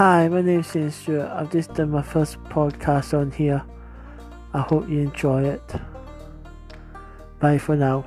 Hi, my name is Ian Stewart. I've just done my first podcast on here. I hope you enjoy it. Bye for now.